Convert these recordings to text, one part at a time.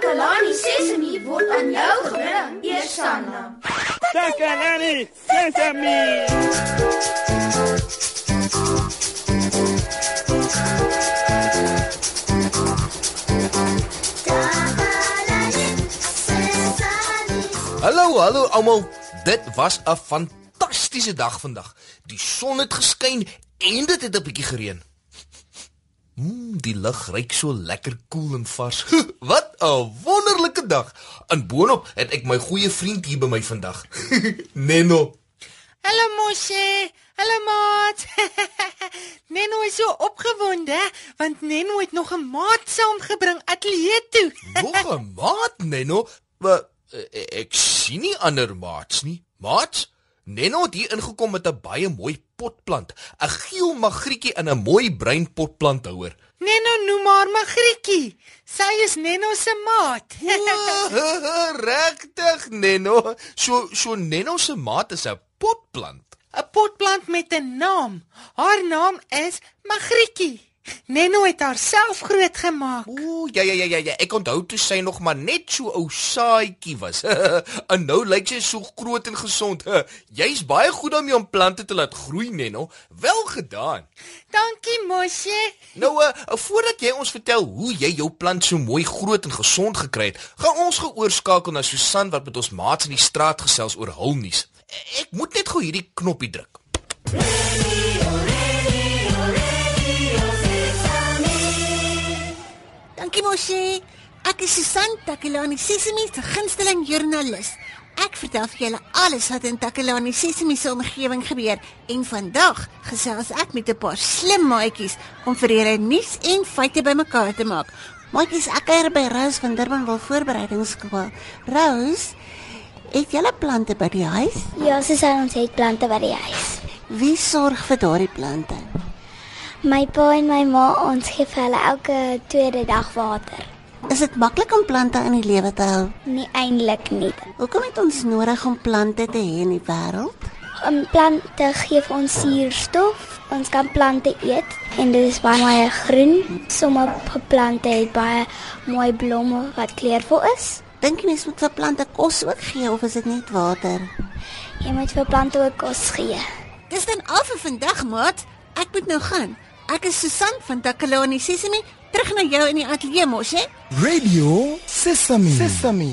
Takalani Sesemi word aan jou gebring, Eersanna. Takalani Sesemi. Hallo, hallo almal. Dit was 'n fantastiese dag vandag. Die son het geskyn en dit het 'n bietjie gereën. Mmm, die lug ruik so lekker koel en vars. Wat 'n wonderlike dag. En boonop het ek my goeie vriend hier by my vandag. Neno. Hallo Moshe. Hallo maat. Neno is so opgewonde want Neno het nog 'n maat saamgebring ateljee toe. Nog 'n maat, Neno. Wat ek sien nie ander maats nie. Maats? Neno het hier ingekom met 'n baie mooi potplant, 'n geel magrietjie in 'n mooi bruin potplanthouer. Neno noem haar Magrietjie. Sy is Neno se maat. Regtig, Neno. So so Neno se maat is 'n potplant. 'n Potplant met 'n naam. Haar naam is Magrietjie. Neno het haarself grootgemaak. Ooh, ja ja ja ja ja, ek onthou toe sy nog maar net so ou saaitjie was. en nou lyk sy so groot en gesond. Jy's baie goed daarmee om plante te laat groei, Neno. Wel gedaan. Dankie Moshe. Nou, uh, voordat jy ons vertel hoe jy jou plant so mooi groot en gesond gekry het, gaan ons geoorskakel na Susan wat met ons maats in die straat gesels oor hul nuus. Ek moet net gou hierdie knoppie druk. Moshe. Ek is Susan Takelani Sesimi se gunsteling joernalis. Ek vertel vir julle alles wat in Takelani Sesimi se omgewing gebeur en vandag gesels ek met 'n paar slim maatjies om vir julle nuus en feite bymekaar te maak. Maatjies, ek kuier by Rose van Durbanville Voorbereidingsskool. Rose, het julle plante by die huis? Ja, Susan, ons het plante by die huis. Wie sorg vir daardie plante? My pa en my ma, ons gee vir hulle elke tweede dag water. Is dit maklik om plante in die lewe te hou? Nie eintlik nie. Hoekom het ons nodig om plante te hê in die wêreld? Um, plante gee vir ons suurstof. Ons kan plante eet en dit is baie groen. Sommige plante het baie mooi blomme wat kleurvol is. Dink jy mens moet vir plante kos ook gee of is dit net water? Jy moet vir plante ook kos gee. Dis dan al vir vandag, maat. Ek moet nou gaan. Ek is Susan van Takalani Sesimi. Terug na jou in die ateljee mos, hè? Radio Sesame. Sesame.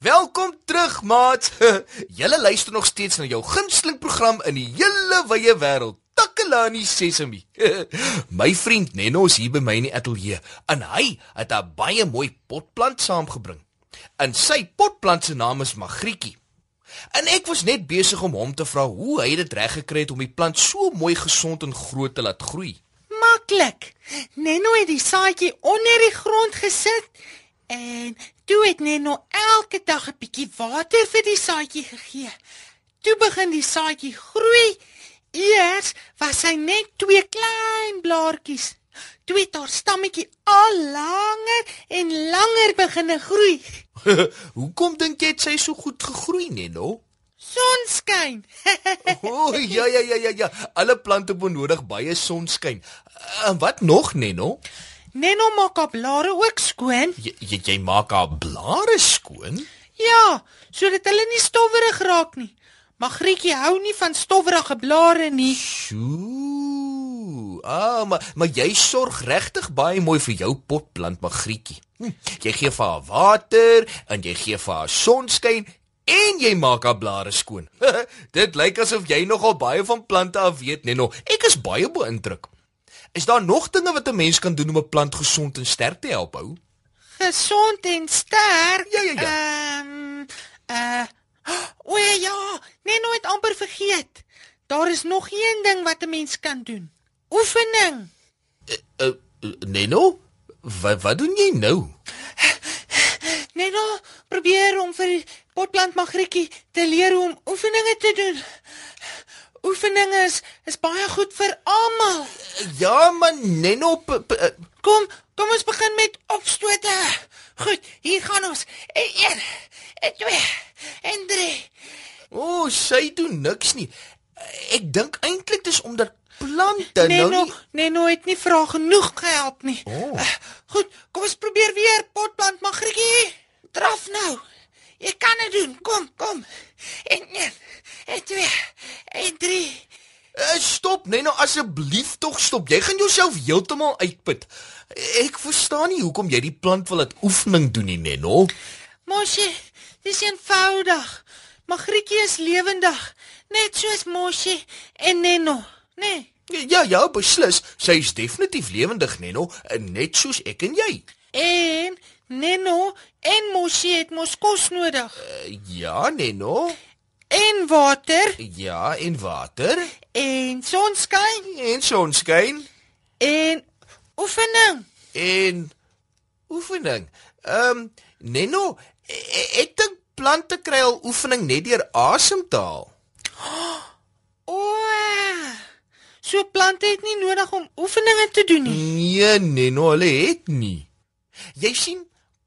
Welkom terug, maat. Julle luister nog steeds na jou gunsteling program in die hele wye wêreld. Takalani Sesemi. my vriend Neno is hier by my in die ateljee en hy het 'n baie mooi potplant saamgebring. En sy potplant se naam is Magrietjie. En ek was net besig om hom te vra hoe hy dit reg gekry het om die plant so mooi gesond en groot te laat groei. Maklik. Neno het die saadjie onder die grond gesit en toe het Neno elke dag 'n bietjie water vir die saadjie gegee. Toe begin die saadjie groei. Eers was hy net twee klein blaartjies. Toe het haar stammetjie al langer en langer begine groei. Hoekom dink jy het sy so goed gegroei, Neno? Sonskyn. O, oh, ja ja ja ja ja. Alle plante benodig baie sonskyn. En wat nog, Neno? Neno maak haar blare ook skoon. Jy, jy maak haar blare skoon? Ja, sodat hulle nie stowwerig raak nie. Magrietjie hou nie van stowwerige blare nie. Sjoe. Ah, maar maar jy sorg regtig baie mooi vir jou potplant, Magrietjie. Hm, jy gee vir haar water en jy gee vir haar sonskyn en jy maak haar blare skoon. Dit lyk asof jy nogal baie van plante af weet, Neno. Ek is baie beïndruk. Is daar nog dinge wat 'n mens kan doen om 'n plant gesond en sterk te help hou? Gesond en sterk. Ja, ja, ja. Ehm um, uh O ja, nee, nooit amper vergeet. Daar is nog een ding wat 'n mens kan doen. Oefening. Uh, uh, Neno, wat wat doen jy nou? Net nou probeer om vir potplant Magrietjie te leer hoe om oefeninge te doen. Oefeninge is, is baie goed vir almal. Ja, man, Neno, uh, Kom, kom ons begin met opstote. Goed, hier gaan ons. En een, en twee, en drie. o, oh, sy doen niks nie. Ek dink eintlik dis omdat plante Nee, nou nie nee, nooit nie vra genoeg gehelp nie. Oh. Uh, goed, kom ons probeer weer potplant Magrietjie. Traf nou. Jy kan dit doen. Kom, kom. En 1 en 2 en 3. Uh, eh, stop, nee nou asseblief tog stop. Jy gaan jouself heeltemal uitput. Ek verstaan nie hoekom jy die plant wil laat oefening doen nie, Neno. Moshi, dis eenvoudig. Magrietjie is lewendig, net soos Moshi en Neno, né? Nee. Ja, ja, beslis. Sy is definitief lewendig, Neno, net soos ek en jy. En Neno en Moshi het mos kos nodig. Uh, ja, Nenno. En water. Ja, en water. En sonskyn. En sonskyn. En oefening. En oefening. Ehm um, Nenno, e-, ek dink plante kry al oefening net deur asem te haal. O. So plante het nie nodig om oefeninge te doen nie. Nee, Nenno, hulle het nie. Jy sien,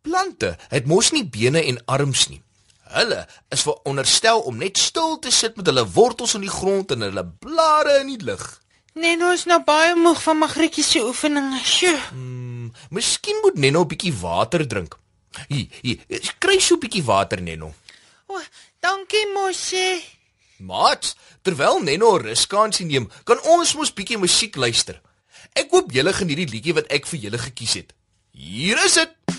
plante het mos nie bene en arms nie. Hulle is veronderstel om net stil te sit met hulle wortels in die grond en hulle blare in die lug. Nenno is nou baie moeg van Magrietjie se oefeninge. Sjoe. Hmm, miskien moet Nenno 'n bietjie water drink. Hier, hier, kry so 'n bietjie water, Nenno. O, dankie, Mosie. Mat, terwyl Nenno ruskansie neem, kan ons mos bietjie musiek luister. Ek hoop julle geniet die liedjie wat ek vir julle gekies het. Hier is dit.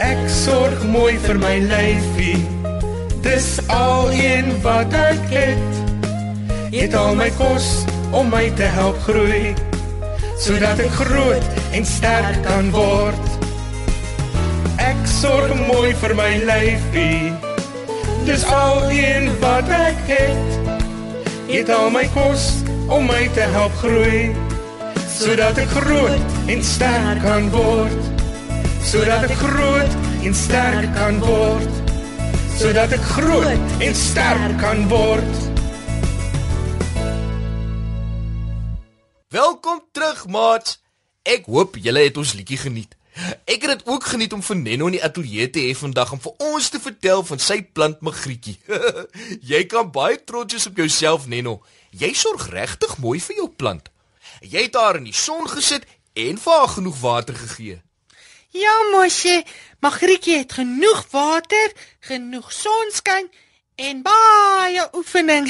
Ek sorg mooi vir my lyfie. Dis al een wat ek het. Eet al my kos om my te help groei sodat ek groot en sterk kan word. Ek sorg mooi vir my lyfie. Dis al een wat ek het. Eet al my kos om my te help groei sodat ek groot en sterk kan word sodat ek groot en sterk kan word sodat ek groot en sterk kan word Welkom terug maat Ek hoop julle het ons liedjie geniet Ek het dit ook geniet om vir Nenno in die ateljee te hê vandag om vir ons te vertel van sy plant Magrietjie. jy kan baie trots wees op jouself Nenno. Jy sorg regtig mooi vir jou plant. Jy het haar in die son gesit en vir haar genoeg water gegee. Ja, mosie, Magrietjie het genoeg water, genoeg sonskyn en baie oefening.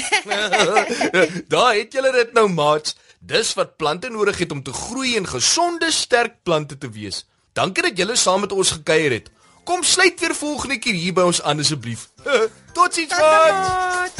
Daar het julle dit nou, maats. Dis wat plante nodig het om te groei en gesonde, sterk plante te wees. Dankie dat julle saam met ons gekuier het. Kom sluit weer volgende keer hier by ons aan asseblief. Totsiens, maats.